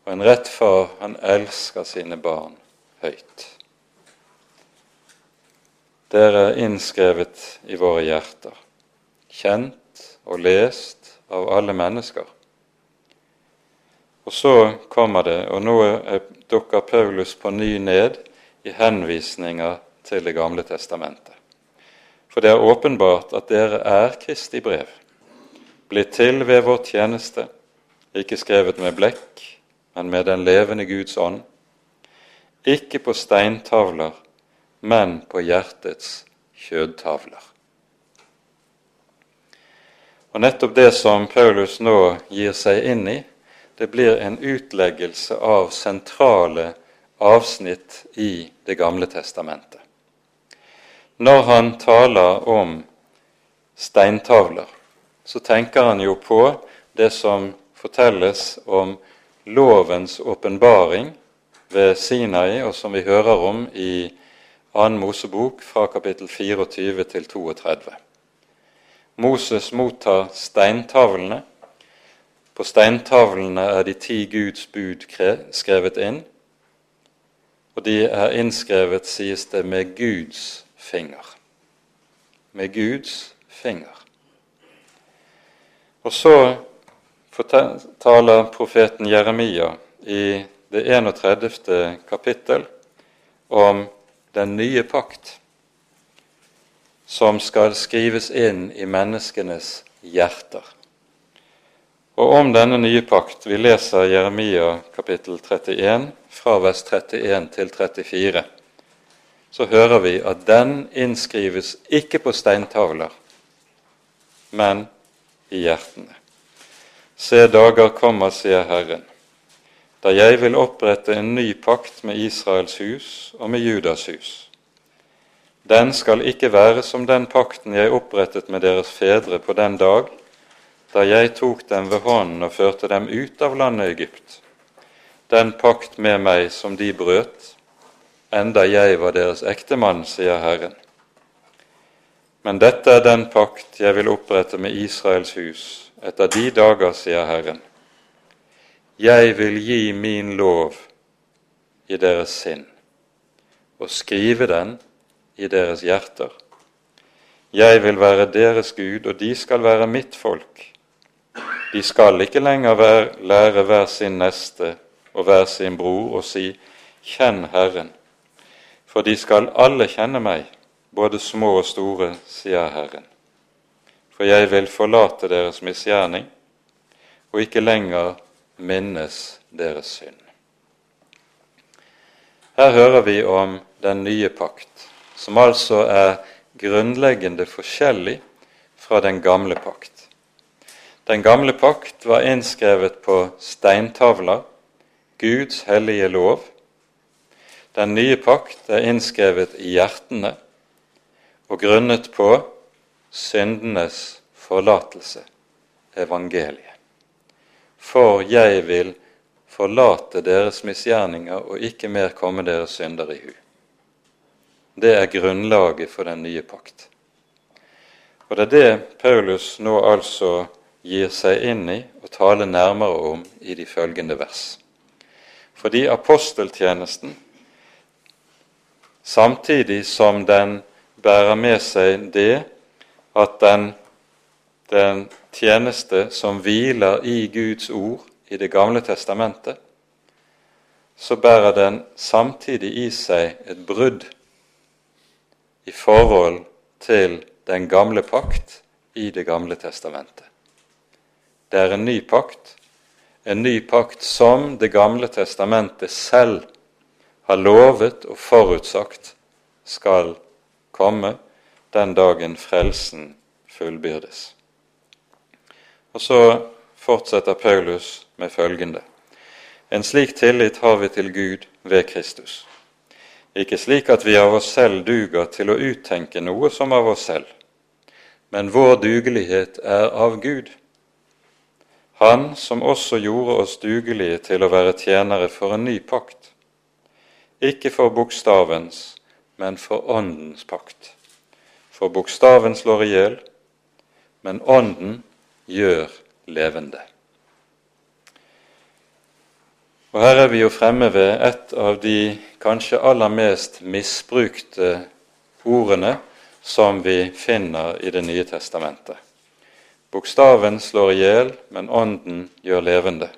Og en rett far, han elsker sine barn høyt. Dere er innskrevet i våre hjerter, kjent og lest av alle mennesker. Og så kommer det, og nå dukker Paulus på ny ned i henvisninger til Det gamle testamentet. For det er åpenbart at dere er Kristi brev, blitt til ved vår tjeneste, ikke skrevet med blekk, men med den levende Guds ånd, ikke på steintavler, men på hjertets kjødtavler. Og Nettopp det som Paulus nå gir seg inn i, det blir en utleggelse av sentrale avsnitt i Det gamle testamentet. Når han taler om steintavler, så tenker han jo på det som fortelles om lovens åpenbaring ved Sinai, og som vi hører om i 2. Mosebok fra kapittel 24 til 32. Moses mottar steintavlene. På steintavlene er de ti Guds bud skrevet inn, og de er innskrevet, sies det, med Guds finger. Med Guds finger. Og så taler profeten Jeremia i det 31. kapittel om den nye pakt, som skal skrives inn i menneskenes hjerter. Og om denne nye pakt Vi leser Jeremia kapittel 31 fra vers 31 til 34. Så hører vi at den innskrives ikke på steintavler, men i hjertene. Se, dager kommer, sier Herren, da jeg vil opprette en ny pakt med Israels hus og med Judas hus. Den skal ikke være som den pakten jeg opprettet med deres fedre på den dag da jeg tok dem ved hånden og førte dem ut av landet Egypt, den pakt med meg som de brøt, enda jeg var deres ektemann, sier Herren. Men dette er den pakt jeg vil opprette med Israels hus etter de dager, sier Herren. Jeg vil gi min lov i deres sinn og skrive den i deres hjerter. Jeg vil være deres Gud, og de skal være mitt folk. De skal ikke lenger være, lære hver sin neste og hver sin bror og si:" Kjenn Herren. For de skal alle kjenne meg, både små og store, sier Herren. For jeg vil forlate deres misgjerning og ikke lenger minnes deres synd. Her hører vi om den nye pakt, som altså er grunnleggende forskjellig fra den gamle pakt. Den gamle pakt var innskrevet på steintavler, Guds hellige lov. Den nye pakt er innskrevet i hjertene og grunnet på syndenes forlatelse, evangeliet for jeg vil forlate deres misgjerninger og ikke mer komme deres synder i hu. Det er grunnlaget for den nye pakt. Og det er det Paulus nå altså gir seg inn i og taler nærmere om i de følgende vers. Fordi aposteltjenesten, samtidig som den bærer med seg det at den den tjeneste som hviler i Guds ord i Det gamle testamentet, så bærer den samtidig i seg et brudd i forhold til den gamle pakt i Det gamle testamentet. Det er en ny pakt, en ny pakt som Det gamle testamentet selv har lovet og forutsagt skal komme den dagen frelsen fullbyrdes. Og så fortsetter Paulus med følgende.: En slik tillit har vi til Gud ved Kristus. Ikke slik at vi av oss selv duger til å uttenke noe som av oss selv, men vår dugelighet er av Gud. Han som også gjorde oss dugelige til å være tjenere for en ny pakt, ikke for bokstavens, men for Åndens pakt. For bokstaven slår i hjel, men Ånden gjør levende. Og Her er vi jo fremme ved et av de kanskje aller mest misbrukte ordene som vi finner i Det nye testamentet. Bokstaven slår i hjel, men Ånden gjør levende.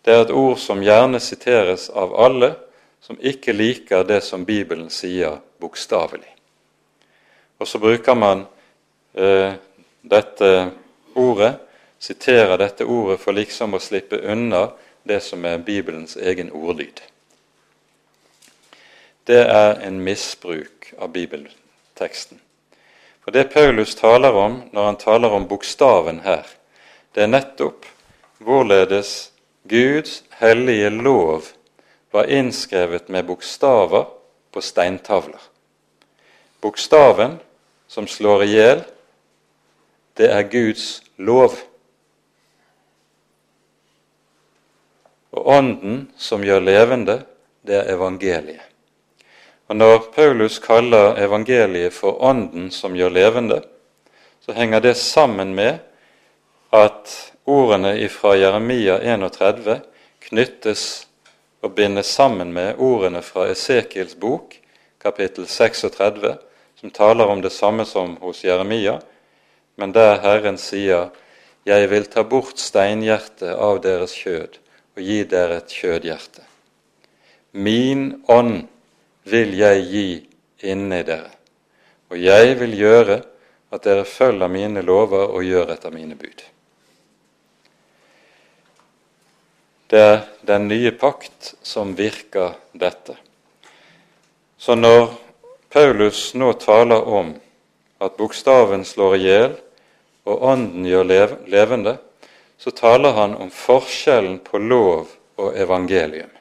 Det er et ord som gjerne siteres av alle som ikke liker det som Bibelen sier bokstavelig. Og så bruker man eh, dette ordet, siterer dette ordet for liksom å slippe unna det som er Bibelens egen ordlyd. Det er en misbruk av bibelteksten. For det Paulus taler om når han taler om bokstaven her, det er nettopp hvorledes Guds hellige lov var innskrevet med bokstaver på steintavler. Bokstaven som slår i hjel, det er Guds lov. Og Ånden som gjør levende, det er evangeliet. Og Når Paulus kaller evangeliet for Ånden som gjør levende, så henger det sammen med at ordene fra Jeremia 31 knyttes og bindes sammen med ordene fra Esekiels bok, kapittel 36, som taler om det samme som hos Jeremia, men der Herren sier:" Jeg vil ta bort steinhjertet av deres kjød og gi dere et kjødhjerte. Min ånd vil jeg gi inni dere, og jeg vil gjøre at dere følger mine lover og gjør etter mine bud. Det er den nye pakt som virker dette. Så når Paulus nå taler om at bokstaven slår i hjel og ånden gjør levende, så taler han om forskjellen på lov og evangelium.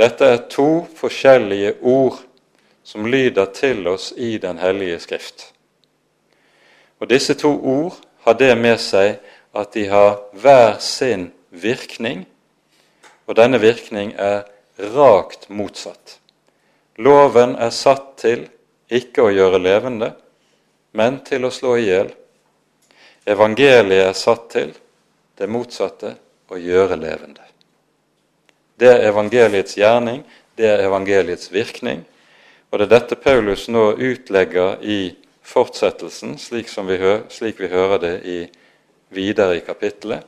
Dette er to forskjellige ord som lyder til oss i Den hellige Skrift. Og Disse to ord har det med seg at de har hver sin virkning, og denne virkning er rakt motsatt. Loven er satt til ikke å gjøre levende, men til å slå i hjel. Evangeliet er satt til det motsatte å gjøre levende. Det er evangeliets gjerning, det er evangeliets virkning, og det er dette Paulus nå utlegger i fortsettelsen, slik, vi, slik vi hører det i, videre i kapittelet.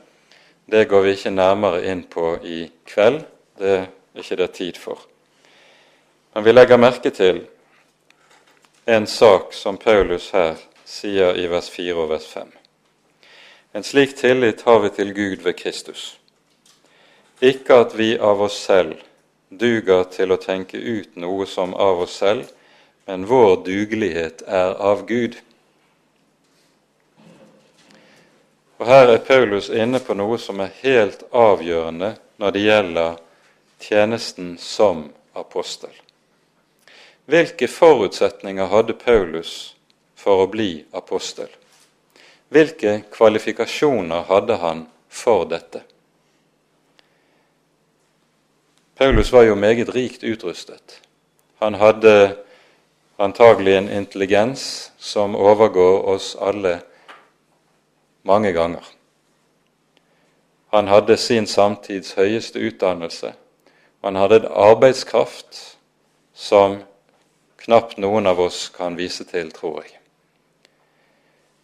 Det går vi ikke nærmere inn på i kveld, det er ikke det tid for. Men vi legger merke til en sak som Paulus her sier i vers 4 og vers 5. En slik tillit har vi til Gud ved Kristus. Ikke at vi av oss selv duger til å tenke ut noe som av oss selv, men vår dugelighet er av Gud. Og Her er Paulus inne på noe som er helt avgjørende når det gjelder tjenesten som apostel. Hvilke forutsetninger hadde Paulus for å bli apostel? Hvilke kvalifikasjoner hadde han for dette? Paulus var jo meget rikt utrustet. Han hadde antagelig en intelligens som overgår oss alle mange ganger. Han hadde sin samtids høyeste utdannelse. Han hadde en arbeidskraft som knapt noen av oss kan vise til, tror jeg.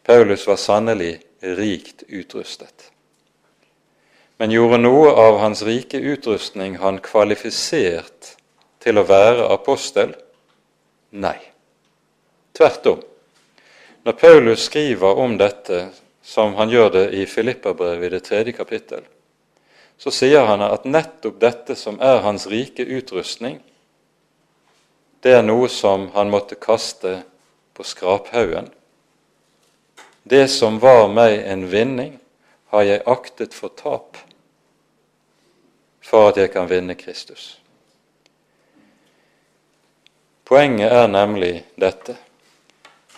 Paulus var sannelig rikt utrustet. Men gjorde noe av hans rike utrustning han kvalifisert til å være apostel? Nei. Tvert om. Når Paulus skriver om dette, som han gjør det i Filippabrevet i det tredje kapittel, så sier han at nettopp dette som er hans rike utrustning, det er noe som han måtte kaste på skraphaugen. Det som var meg en vinning, har jeg aktet for tap for at jeg kan vinne Kristus. Poenget er nemlig dette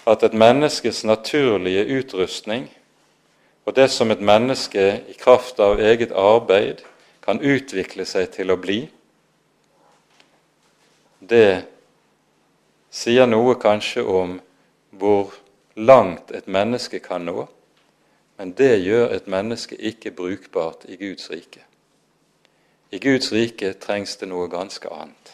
at et menneskes naturlige utrustning og det som et menneske i kraft av eget arbeid kan utvikle seg til å bli, det sier noe kanskje om hvor langt et menneske kan nå, men det gjør et menneske ikke brukbart i Guds rike. I Guds rike trengs det noe ganske annet.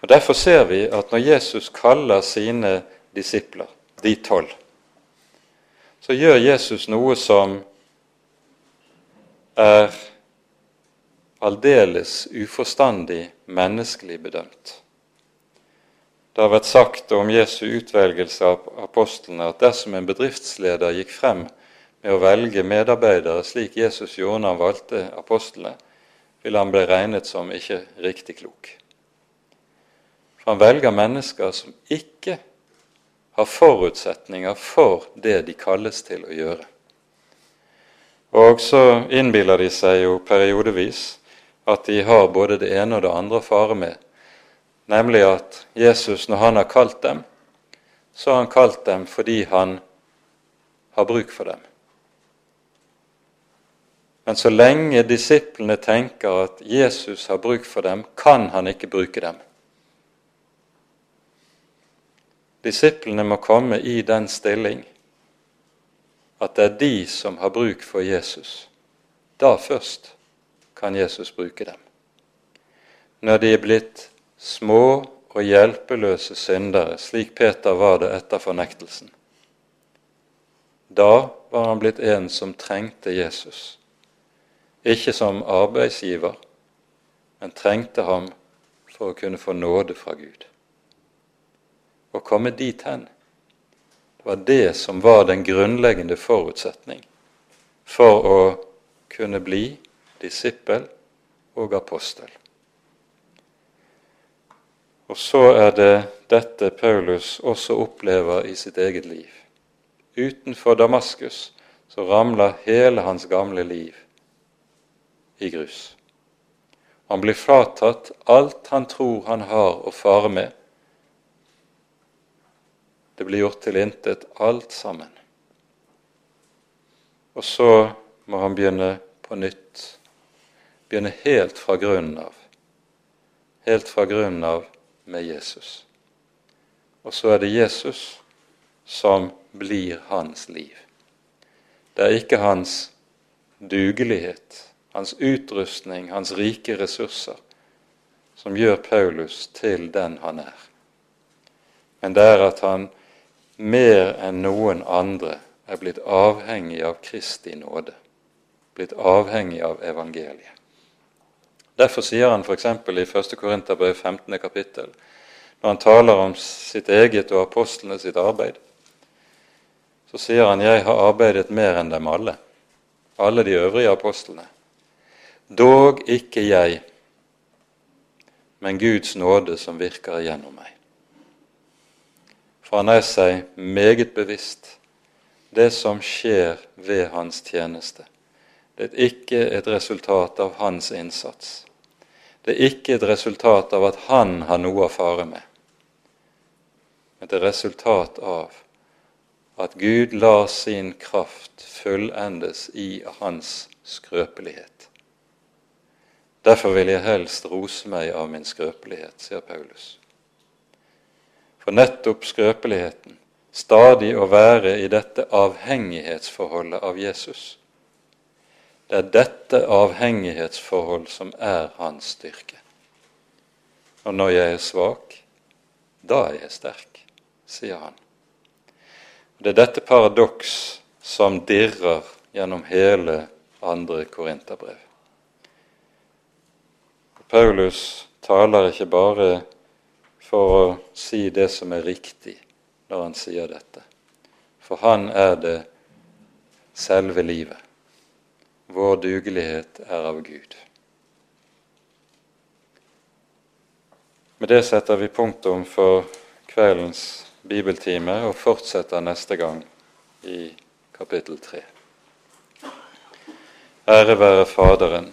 Og Derfor ser vi at når Jesus kaller sine disipler, de tolv, så gjør Jesus noe som er aldeles uforstandig menneskelig bedømt. Det har vært sagt om Jesu utvelgelse av apostlene at dersom en bedriftsleder gikk frem med å velge medarbeidere slik Jesus gjorde når han valgte apostlene, ville han bli regnet som ikke riktig klok. For han velger mennesker som ikke har forutsetninger for det de kalles til å gjøre. Og så innbiller de seg jo periodevis at de har både det ene og det andre å fare med, nemlig at Jesus, når han har kalt dem, så har han kalt dem fordi han har bruk for dem. Men så lenge disiplene tenker at Jesus har bruk for dem, kan han ikke bruke dem. Disiplene må komme i den stilling at det er de som har bruk for Jesus. Da først kan Jesus bruke dem. Når de er blitt små og hjelpeløse syndere, slik Peter var det etter fornektelsen, da var han blitt en som trengte Jesus. Ikke som arbeidsgiver, men trengte ham for å kunne få nåde fra Gud å komme dit hen. Det var det som var den grunnleggende forutsetning for å kunne bli disippel og apostel. Og så er det dette Paulus også opplever i sitt eget liv. Utenfor Damaskus så ramler hele hans gamle liv i grus. Han blir fratatt alt han tror han har å fare med, det blir gjort til intet, alt sammen. Og så må han begynne på nytt. Begynne helt fra grunnen av. Helt fra grunnen av med Jesus. Og så er det Jesus som blir hans liv. Det er ikke hans dugelighet, hans utrustning, hans rike ressurser som gjør Paulus til den han er. Men det er at han mer enn noen andre er blitt avhengig av Kristi nåde, blitt avhengig av evangeliet. Derfor sier han f.eks. i 1. Korinterbrev 15. kapittel, når han taler om sitt eget og apostlene sitt arbeid, så sier han 'Jeg har arbeidet mer enn dem alle', alle de øvrige apostlene. Dog ikke jeg, men Guds nåde som virker gjennom meg for han er seg meget bevisst det som skjer ved hans tjeneste. Det er ikke et resultat av hans innsats. Det er ikke et resultat av at han har noe å fare med. Men det er resultat av at Gud lar sin kraft fullendes i hans skrøpelighet. Derfor vil jeg helst rose meg av min skrøpelighet, sier Paulus for nettopp skrøpeligheten, stadig å være i dette avhengighetsforholdet av Jesus. Det er dette avhengighetsforhold som er hans styrke. Og når jeg er svak, da er jeg sterk, sier han. Det er dette paradoks som dirrer gjennom hele andre korinterbrev. Paulus taler ikke bare for å si det som er riktig når han sier dette. For han er det selve livet. Vår dugelighet er av Gud. Med det setter vi punktum for kveldens bibeltime og fortsetter neste gang i kapittel 3. Ære være Faderen